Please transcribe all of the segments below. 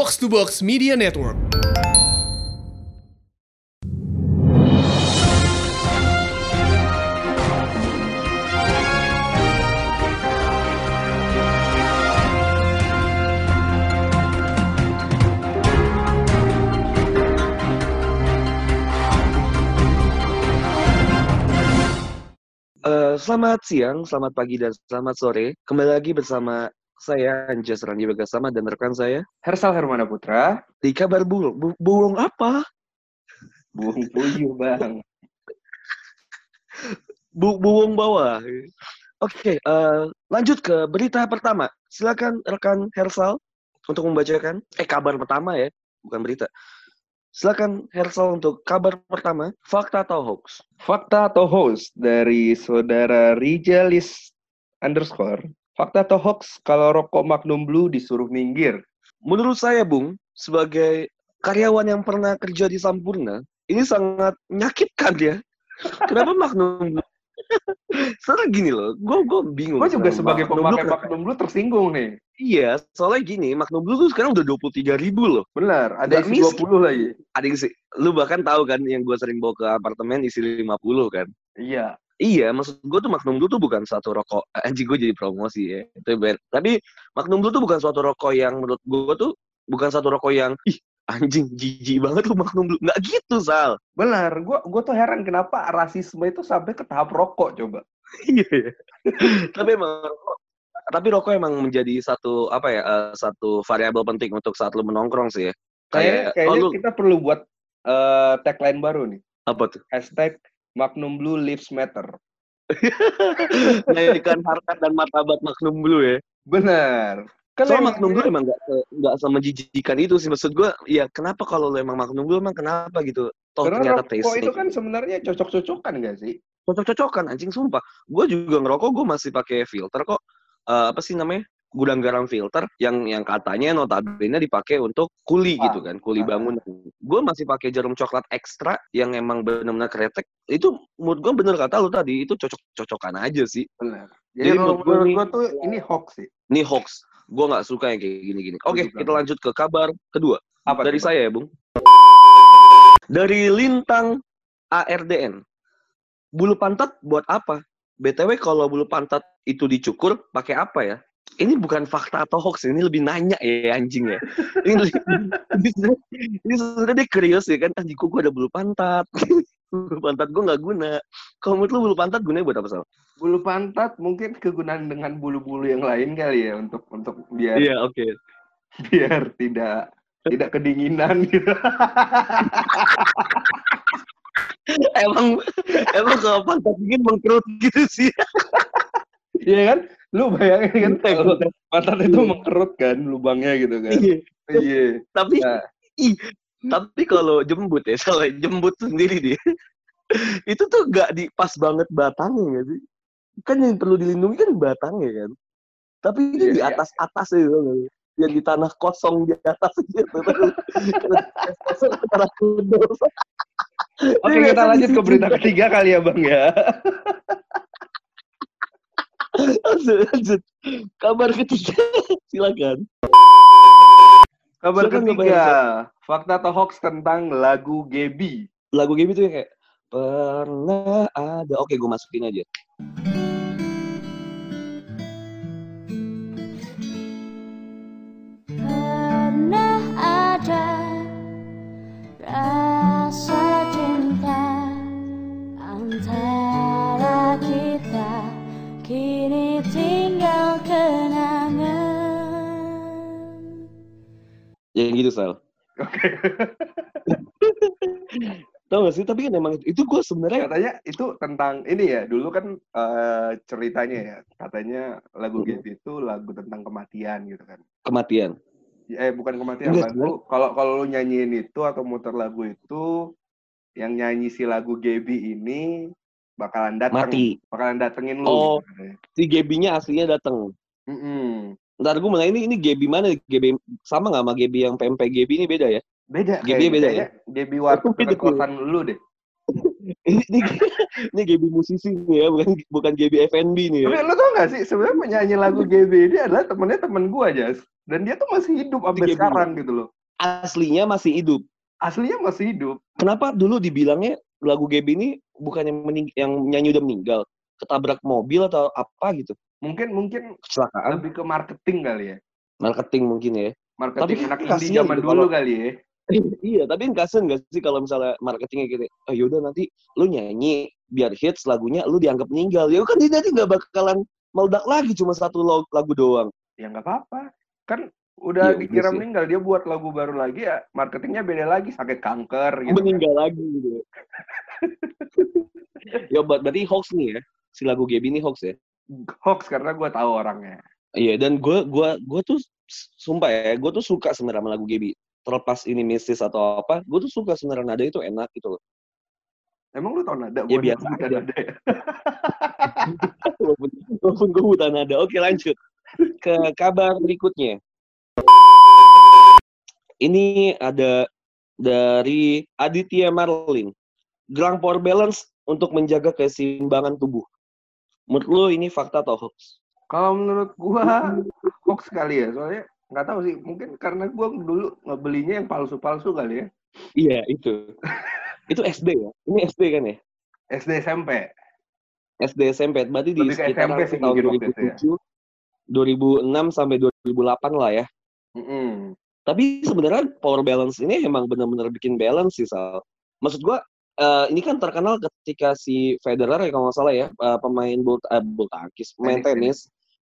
Box to Box Media Network. Eh, selamat siang, selamat pagi, dan selamat sore. Kembali lagi bersama saya Anjas Randi Bagasama dan rekan saya Hersal Hermana Putra, di kabar burung. Bu burung apa? buang puyuh bang. Bu burung bawah. Oke, eh, lanjut ke berita pertama. Silakan rekan Hersal untuk membacakan. Eh kabar pertama ya, bukan berita. Silakan Hersal untuk kabar pertama. Fakta atau hoax? Fakta atau hoax dari saudara Rijalis underscore. Fakta atau hoax kalau rokok Magnum Blue disuruh minggir. Menurut saya, Bung, sebagai karyawan yang pernah kerja di Sampurna, ini sangat menyakitkan ya. Kenapa Magnum Blue? Soalnya gini loh, gue gue bingung. Gue juga sebagai Magnum pemakai Blue Magnum Blue tersinggung nih. Iya, soalnya gini, Magnum Blue tuh sekarang udah 23 ribu loh. Benar, ada isi miskin. 20 lagi. Ada yang sih, lu bahkan tahu kan yang gue sering bawa ke apartemen isi 50 kan. Iya. Iya, maksud gue tuh Magnum Blue tuh bukan satu rokok. Anjing gue jadi promosi ya. Itu ben. Tapi Magnum Blue tuh bukan suatu rokok yang menurut gue tuh bukan satu rokok yang ih anjing jijik banget lu Magnum Blue. Nggak gitu, Sal. Benar, gue gue tuh heran kenapa rasisme itu sampai ke tahap rokok coba. Iya. iya. tapi emang tapi rokok emang menjadi satu apa ya eh, satu variabel penting untuk saat lu menongkrong sih ya. Kayaknya, Kayak kayaknya oh, lu- kita perlu buat eh, tagline baru nih. apa tuh? Hashtag Magnum Blue Lives Matter. Naikkan harkat dan martabat Magnum Blue ya. Benar. Kan Soalnya emang- Magnum Blue emang nggak se- nggak semenjijikan itu sih maksud gue. Ya kenapa kalau lu emang Magnum Blue emang kenapa gitu? Toh Karena ternyata rokok taste itu kan sebenarnya cocok-cocokan gak sih? cocok-cocokan anjing sumpah. Gue juga ngerokok gue masih pakai filter kok. Eh, apa sih namanya? Gudang garam filter yang yang katanya notabene dipakai untuk kuli Ah, gitu kan, kuli bangunan. Gue masih pakai jarum coklat ekstra yang emang benar-benar kretek. Itu menurut gue bener kata lu tadi itu cocok-cocokan aja sih. Benar. Jadi Jadi menurut nih- gua tuh ini hoax sih. Ini hoax. Gue nggak suka yang kayak gini-gini. Oke, Setuju kita lanjut ke kabar kedua. Apa Dari saya ya, Bung. Dari Lintang ARDN. Bulu pantat buat apa? BTW kalau bulu pantat itu dicukur pakai apa ya? Ini bukan fakta atau hoax, ini lebih nanya ya anjing ya. Ini, ini, sebenarnya- dia curious ya kan, anjing gue ada bulu pantat. bulu pantat gue nggak guna. Kalau menurut lu bulu pantat gunanya buat apa, Sal? Bulu pantat mungkin kegunaan dengan bulu-bulu yang lain kali ya untuk untuk biar Iya, oke. biar tidak tidak kedinginan gitu. emang emang kalau pantat dingin mengkerut gitu sih. Iya kan? Lu bayangin kan Iya, kalau pantat itu mengkerut kan lubangnya gitu kan. Iya. Iya. Tapi Nah. ih, tapi kalau jembut ya, kalau jembut sendiri dia itu tuh gak di pas banget batangnya nggak sih? Kan yang perlu dilindungi kan batangnya kan. Tapi ini Iya, di iya. atas atas itu yang di tanah kosong di atas gitu. Oke, kita kan lanjut ke berita ketiga kali ya, Bang ya. Lanjut, lanjut. Kabar ketiga, silakan. Kabar Silakan, ketiga, fakta atau hoax tentang lagu Gebi. Lagu game itu yang kayak pernah ada. Oke, gue masukin aja. Gitu, Sal. Oke. Tau gak sih? Tapi kan emang itu gue sebenarnya Katanya itu tentang ini ya, dulu kan eh, ceritanya ya, katanya lagu Mm-mm. Gebi itu lagu tentang kematian gitu kan. kematian. Eh bukan kematian, Enggak, lagu kalau kalau lu nyanyiin itu atau muter lagu itu yang nyanyi si lagu Gebi ini bakalan datang, Mati. bakalan datengin lu Oh. gitu. Si Gebinya aslinya dateng. Mm-mm. Ntar gue mulai ini ini Gebi mana? Gebi sama nggak sama Gebi yang PMP Gebi ini beda ya? Beda kayaknya, beda kayaknya Gebi waktu Oh, kosan lu deh. Ini, ini, ini Gaby musisi nih ya, bukan bukan Gaby FNB nih Tapi ya. lo tau gak sih, sebenarnya penyanyi lagu GB ini adalah temennya temen gua, Jas. Dan dia tuh masih hidup sampai GB. sekarang gitu loh. Aslinya masih hidup. Aslinya masih hidup. Kenapa dulu dibilangnya lagu Gaby ini bukan yang, mening- yang nyanyi udah meninggal, ketabrak mobil atau apa gitu, Mungkin mungkin kecelakaan, lebih ke marketing kali ya. marketing mungkin ya. Marketing Tapi anak indie zaman gitu dulu kalau- kali ya. iya, tapi kasian gak sih kalau misalnya marketingnya gitu, oh yaudah nanti lu nyanyi biar hits lagunya, lu dianggap meninggal. Ya kan dia nanti nggak bakalan meledak lagi cuma satu lagu doang. Ya nggak apa-apa. Kan udah Iya, udah dikira meninggal, dia buat lagu baru lagi ya marketingnya beda lagi, sakit kanker gitu. kan. meninggal lagi gitu. ya ber- berarti hoax nih ya. Si lagu Gaby ini hoax ya. Hoax karena gua tahu orangnya. Iya, dan gue gua gua tuh sumpah ya, gue tuh suka sebenarnya sama lagu Gaby. Terlepas ini mistis atau apa, gue tuh suka sebenarnya nada itu enak gitu loh. Emang lu tau nada? Ya, biasa bukan aja. nada ya. walaupun walaupun gue buta nada. Oke lanjut ke kabar berikutnya. Ini ada dari Aditya Marlin. Gelang power balance untuk menjaga keseimbangan tubuh. Menurut lo ini fakta atau hoax? Kalau menurut gua hoax kali ya, soalnya nggak tahu sih. Mungkin karena gua dulu ngebelinya yang palsu-palsu kali ya. Iya itu. itu SD ya? Ini SD kan ya? SD SMP. SD SMP. Berarti di Lebih ke sekitar SMP sih tahun mungkin waktu itu ya. 2007, 2006 sampai 2008 lah ya. Mm-mm. Tapi sebenarnya power balance ini emang benar-benar bikin balance sih Sal. Maksud gua eh, ini kan terkenal ketika si Federer ya kalau nggak salah ya eh, pemain bulu, eh, bulu tangkis, pemain Tenis, tenis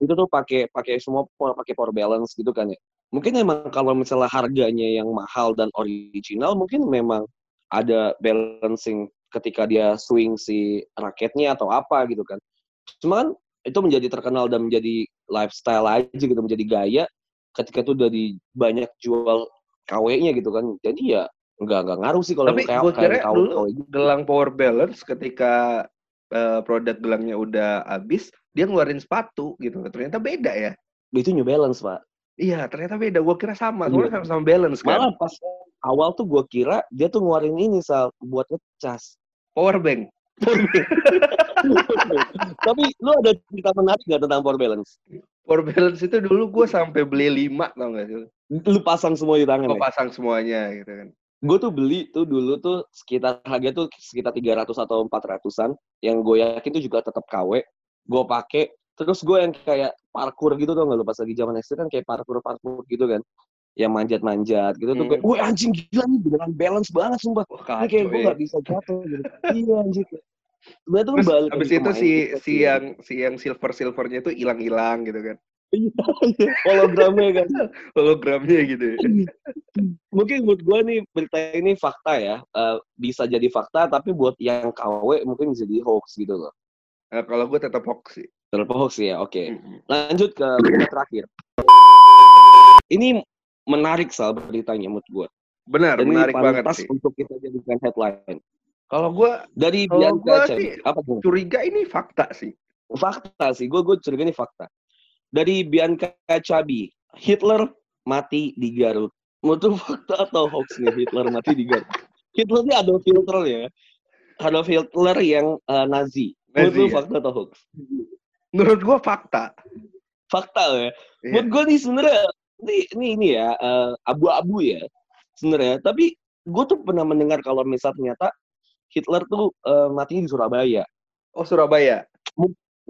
itu tuh pakai pakai semua pakai power balance gitu kan ya. Mungkin emang kalau misalnya harganya yang mahal dan original mungkin memang ada balancing ketika dia swing si raketnya atau apa gitu kan. Cuma kan itu menjadi terkenal dan menjadi lifestyle aja gitu, menjadi gaya ketika itu udah di banyak jual KW-nya gitu kan. Jadi ya nggak nggak ngaruh sih kalau Tapi kayak gua kira kayak dulu gitu. Gelang power balance ketika eh, produk gelangnya udah habis, dia ngeluarin sepatu gitu. Ternyata beda ya. itu New Balance pak. Iya, ternyata beda. Gua kira sama, Iya. soalnya sama-sama balance kan. Malah pas awal tuh gue kira dia tuh ngeluarin ini sal buat ngecas. Power bank. Tapi lu ada cerita menarik nggak tentang power balance? Power balance itu dulu gue sampai beli lima tau gak sih? Lu pasang semua di tangan Gue ya? pasang semuanya gitu kan. Gue tuh beli tuh dulu tuh sekitar harga tuh sekitar 300 atau 400-an. Yang gue yakin tuh juga tetap KW. Gue pakai terus gue yang kayak parkour gitu tuh nggak lu pas lagi zaman SD kan kayak parkour parkour gitu kan yang manjat-manjat gitu tuh Hmm. kayak, wah anjing gila nih beneran balance banget sumpah. Wah, Ini kayak kacau gue ya. nggak bisa jatuh gitu. iya anjing. Tuh Terus balik abis itu si kita si yang si yang silver silvernya itu hilang hilang gitu kan. Hologramnya kan. Hologramnya gitu. ya. Mungkin menurut gue nih berita ini fakta ya. Eh, bisa jadi fakta, tapi buat yang KW mungkin bisa jadi hoax gitu loh. Nah, kalau gue tetap hoax sih. Terlalu hoax ya, oke. Mm-mm. Lanjut ke berita terakhir. Ini menarik soal beritanya menurut gue. Benar, Dan menarik ini banget pantas sih. untuk kita jadikan headline. Kalau gue Dari Kalau sih Apa tuh? curiga ini fakta sih. Fakta sih, gue gue curiga ini fakta. Dari Bianca Cabi, Hitler mati di Garut. Menurut fakta atau hoax nih Hitler mati di Garut? Hitler ini Adolf Hitler ya. Adolf Hitler yang eh, Nazi. Menurut Nazi, ya? fakta atau hoax? Menurut gue fakta. Fakta ya. Iya. Menurut gue nih sebenarnya ini, ini ini ya eh, abu-abu ya sebenarnya. Tapi gue tuh pernah mendengar kalau misal ternyata Hitler tuh eh, matinya di Surabaya. Oh Surabaya.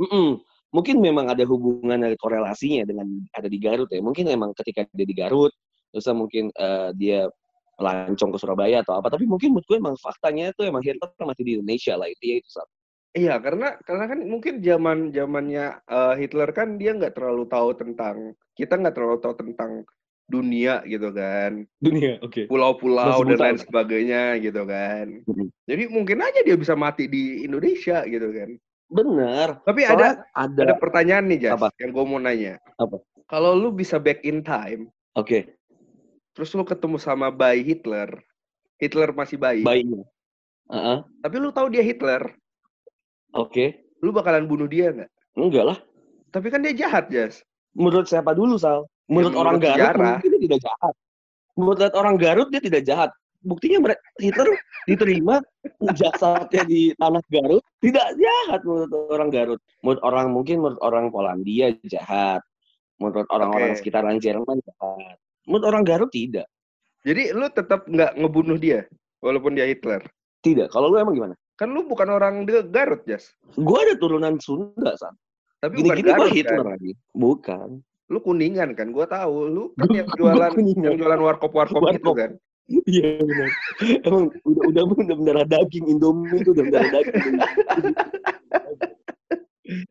Mm-mm. Mungkin memang ada hubungan dari korelasinya dengan ada di Garut ya. Mungkin memang ketika dia di Garut, terus mungkin eh, dia melancong ke Surabaya atau apa. Tapi mungkin menurut gue emang faktanya itu emang Hitler mati di Indonesia lah itu ya itu satu. Iya, karena karena kan mungkin zaman zamannya eh, Hitler kan dia nggak terlalu tahu tentang kita nggak terlalu tahu tentang dunia gitu kan, Dunia, oke. pulau-pulau Masih dan lain sebagainya gitu kan. Jadi mungkin aja dia bisa mati di Indonesia gitu kan. Bener. Tapi Soalnya ada ada. ada pertanyaan nih Jas, Apa? yang gue mau nanya. Apa? Kalau lu bisa back in time, Oke. terus lu ketemu sama bayi Hitler, Hitler masih bayi, Baiknya. Heeh. tapi lu tahu dia Hitler, Oke. lu bakalan bunuh dia nggak? Enggak lah. Tapi kan dia jahat, Jas. Menurut siapa dulu, Sal? Menurut Ya, orang menurut Garut sejarah. mungkin dia tidak jahat. Menurut orang Garut dia tidak jahat. Buktinya Hitler diterima jasadnya di tanah Garut tidak jahat menurut orang Garut. Menurut orang mungkin menurut orang Polandia jahat. Menurut orang-orang Oke. sekitaran Jerman jahat. Menurut orang Garut tidak. Jadi lu tetap nggak ngebunuh dia walaupun dia Hitler. Tidak. Kalau lu emang gimana? Kan lu bukan orang de Garut, Jas. Gua ada turunan Sunda, San. Tapi bukan Gini-gini gua Garut Hitler kan. lagi. Bukan. Lu kuningan kan, gua tahu. Lu kan Gua- yang gua jualan yang jualan gitu Warkop. kan. Iya benar. Emang udah udah udah mendarah daging Indomie itu udah mendarah daging.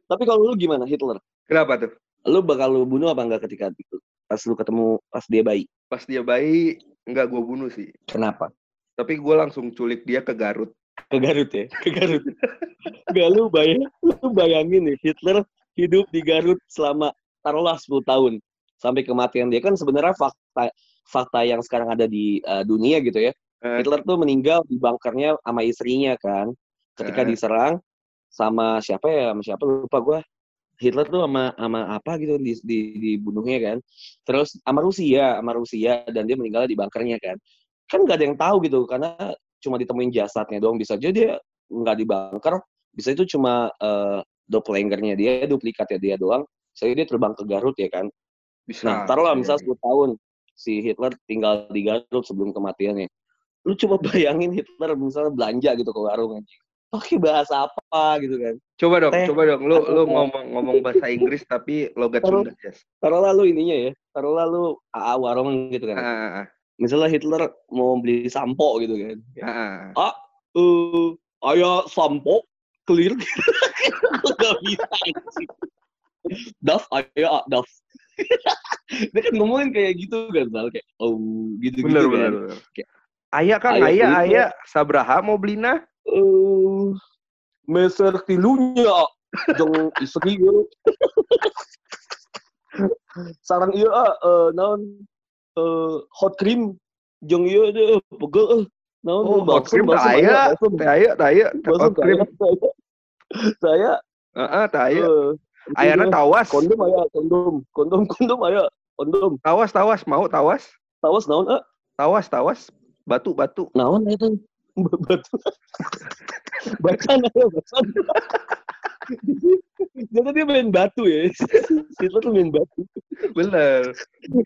Tapi kalau lu gimana Hitler? Kenapa tuh? Lu bakal lu bunuh apa enggak ketika itu? Pas lu ketemu pas dia bayi. Pas dia bayi, nggak gua bunuh sih. Kenapa? Tapi gua langsung culik dia ke Garut. Ke Garut ya? Ke Garut. Gak lu bayang, lu bayangin nih Hitler hidup di Garut selama taruhlah 10 tahun sampai kematian dia kan sebenarnya fakta fakta yang sekarang ada di uh, dunia gitu ya. Eh, Hitler tuh meninggal di bunkernya sama istrinya kan. Ketika Eh. diserang sama siapa ya, sama siapa lupa gua. Hitler tuh sama sama apa gitu di, di dibunuhnya kan. Terus sama Rusia, sama Rusia dan dia meninggal di bunkernya kan. Kan nggak ada yang tahu gitu karena cuma ditemuin jasadnya doang bisa aja dia nggak di bunker, bisa itu cuma eh, doppelgangernya dia, duplikatnya dia doang. Saya dia terbang ke Garut ya kan. Bisa. Nah, taruhlah Iya, misal iya. 10 tahun si Hitler tinggal di Garut sebelum kematiannya. Lu coba bayangin Hitler misalnya belanja gitu ke warung anjing. Pakai bahasa apa gitu kan. Coba dong, Teh. coba dong. Lu lu ngomong ngomong bahasa Inggris tapi logat Taruh- Sunda, Jas. Taruhlah lu ininya ya. Taruhlah lu AA warung gitu kan. Ah, ah, ah. Misalnya Hitler mau beli sampo gitu kan. Ah, ah. Eh, ayah sampo clear. Gak bisa. Daf, ayah daf. Dia kan ngomongin kayak gitu kan, Sal. kayak oh gitu-gitu Bener, kan. bener, bener. Kayak, Ayah kan, Ayah ayah, ayah. Sabraha mau beli nah? eh meser tilunya jong istri gue sarang iya ah, eh naon eh hot cream jong iya deh pegel eh naon Oh, hot cream ayah. ayah, ayah. Teh balsem, hot cream. saya- saya Heeh, teh ayah. Eh, Ayana itu, tawas. kondom ayah kondom kondom kondom ayah kondom Tawas, tawas. Mau tawas? tawas naon ah Tawas, tawas. Batu, batu. naon itu batu bacan ayah bacan jadi dia main batu ya Hitler tuh main batu Bener.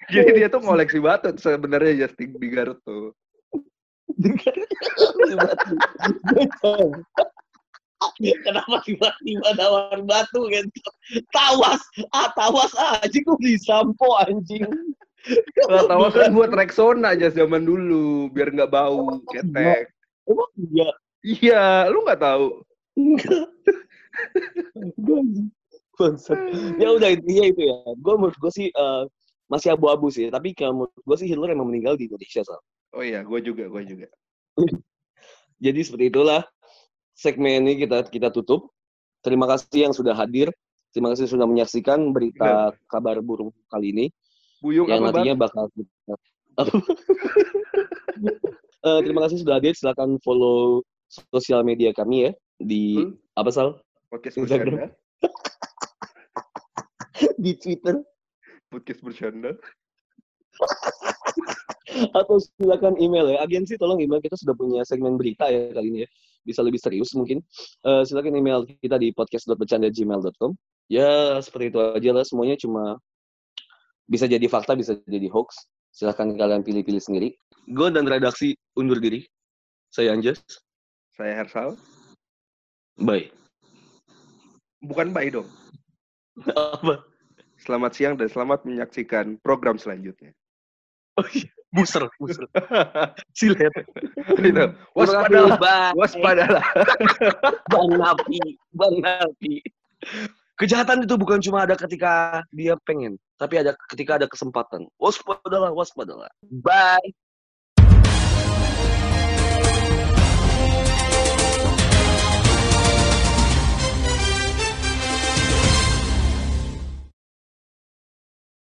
Jadi dia tuh ngoleksi batu sebenarnya Justin di Garut tuh. Main batu. Kenapa tiba-tiba nawar batu kan? Tawas, ah tawas ah, anjing kok beli sampo anjing. Kalau tawas kan buat Rexona aja zaman dulu biar nggak bau ketek. Emang iya? Iya, lu nggak tahu. Enggak. Ya udah intinya itu ya. Gue menurut gue sih eh, masih abu-abu sih. Tapi kalau menurut gue sih Hitler emang meninggal di Indonesia. Sal. Oh iya, gue juga, gue juga. Jadi seperti itulah segmen ini kita kita tutup. Terima kasih yang sudah hadir. Terima kasih sudah menyaksikan berita kabar burung kali ini. Buyung yang apa bang? nantinya bakal kita Eh, terima kasih sudah hadir. Silakan follow sosial media kami ya di Hmm. apa sal Podcast Instagram. di Twitter Podcast bercanda. atau silakan email ya agensi tolong email kita sudah punya segmen berita ya kali ini ya bisa lebih serius mungkin. Eh, silakan email kita di podcast.bercanda@gmail.com ya seperti itu aja lah. Semuanya cuma bisa jadi fakta bisa jadi hoax. Silakan kalian pilih-pilih sendiri. Gue dan redaksi undur diri. Saya Anjas. Saya Hersal. bye. Bukan baik dong. apa? Selamat siang dan selamat menyaksikan program selanjutnya. Oh, iya. buser buser silet Itu. Waspadalah. Bye. Waspadalah. Bang Napi, Bang Napi. Kejahatan itu bukan cuma ada ketika dia pengen, tapi ada ketika ada kesempatan. Waspadalah, waspadalah. Bye.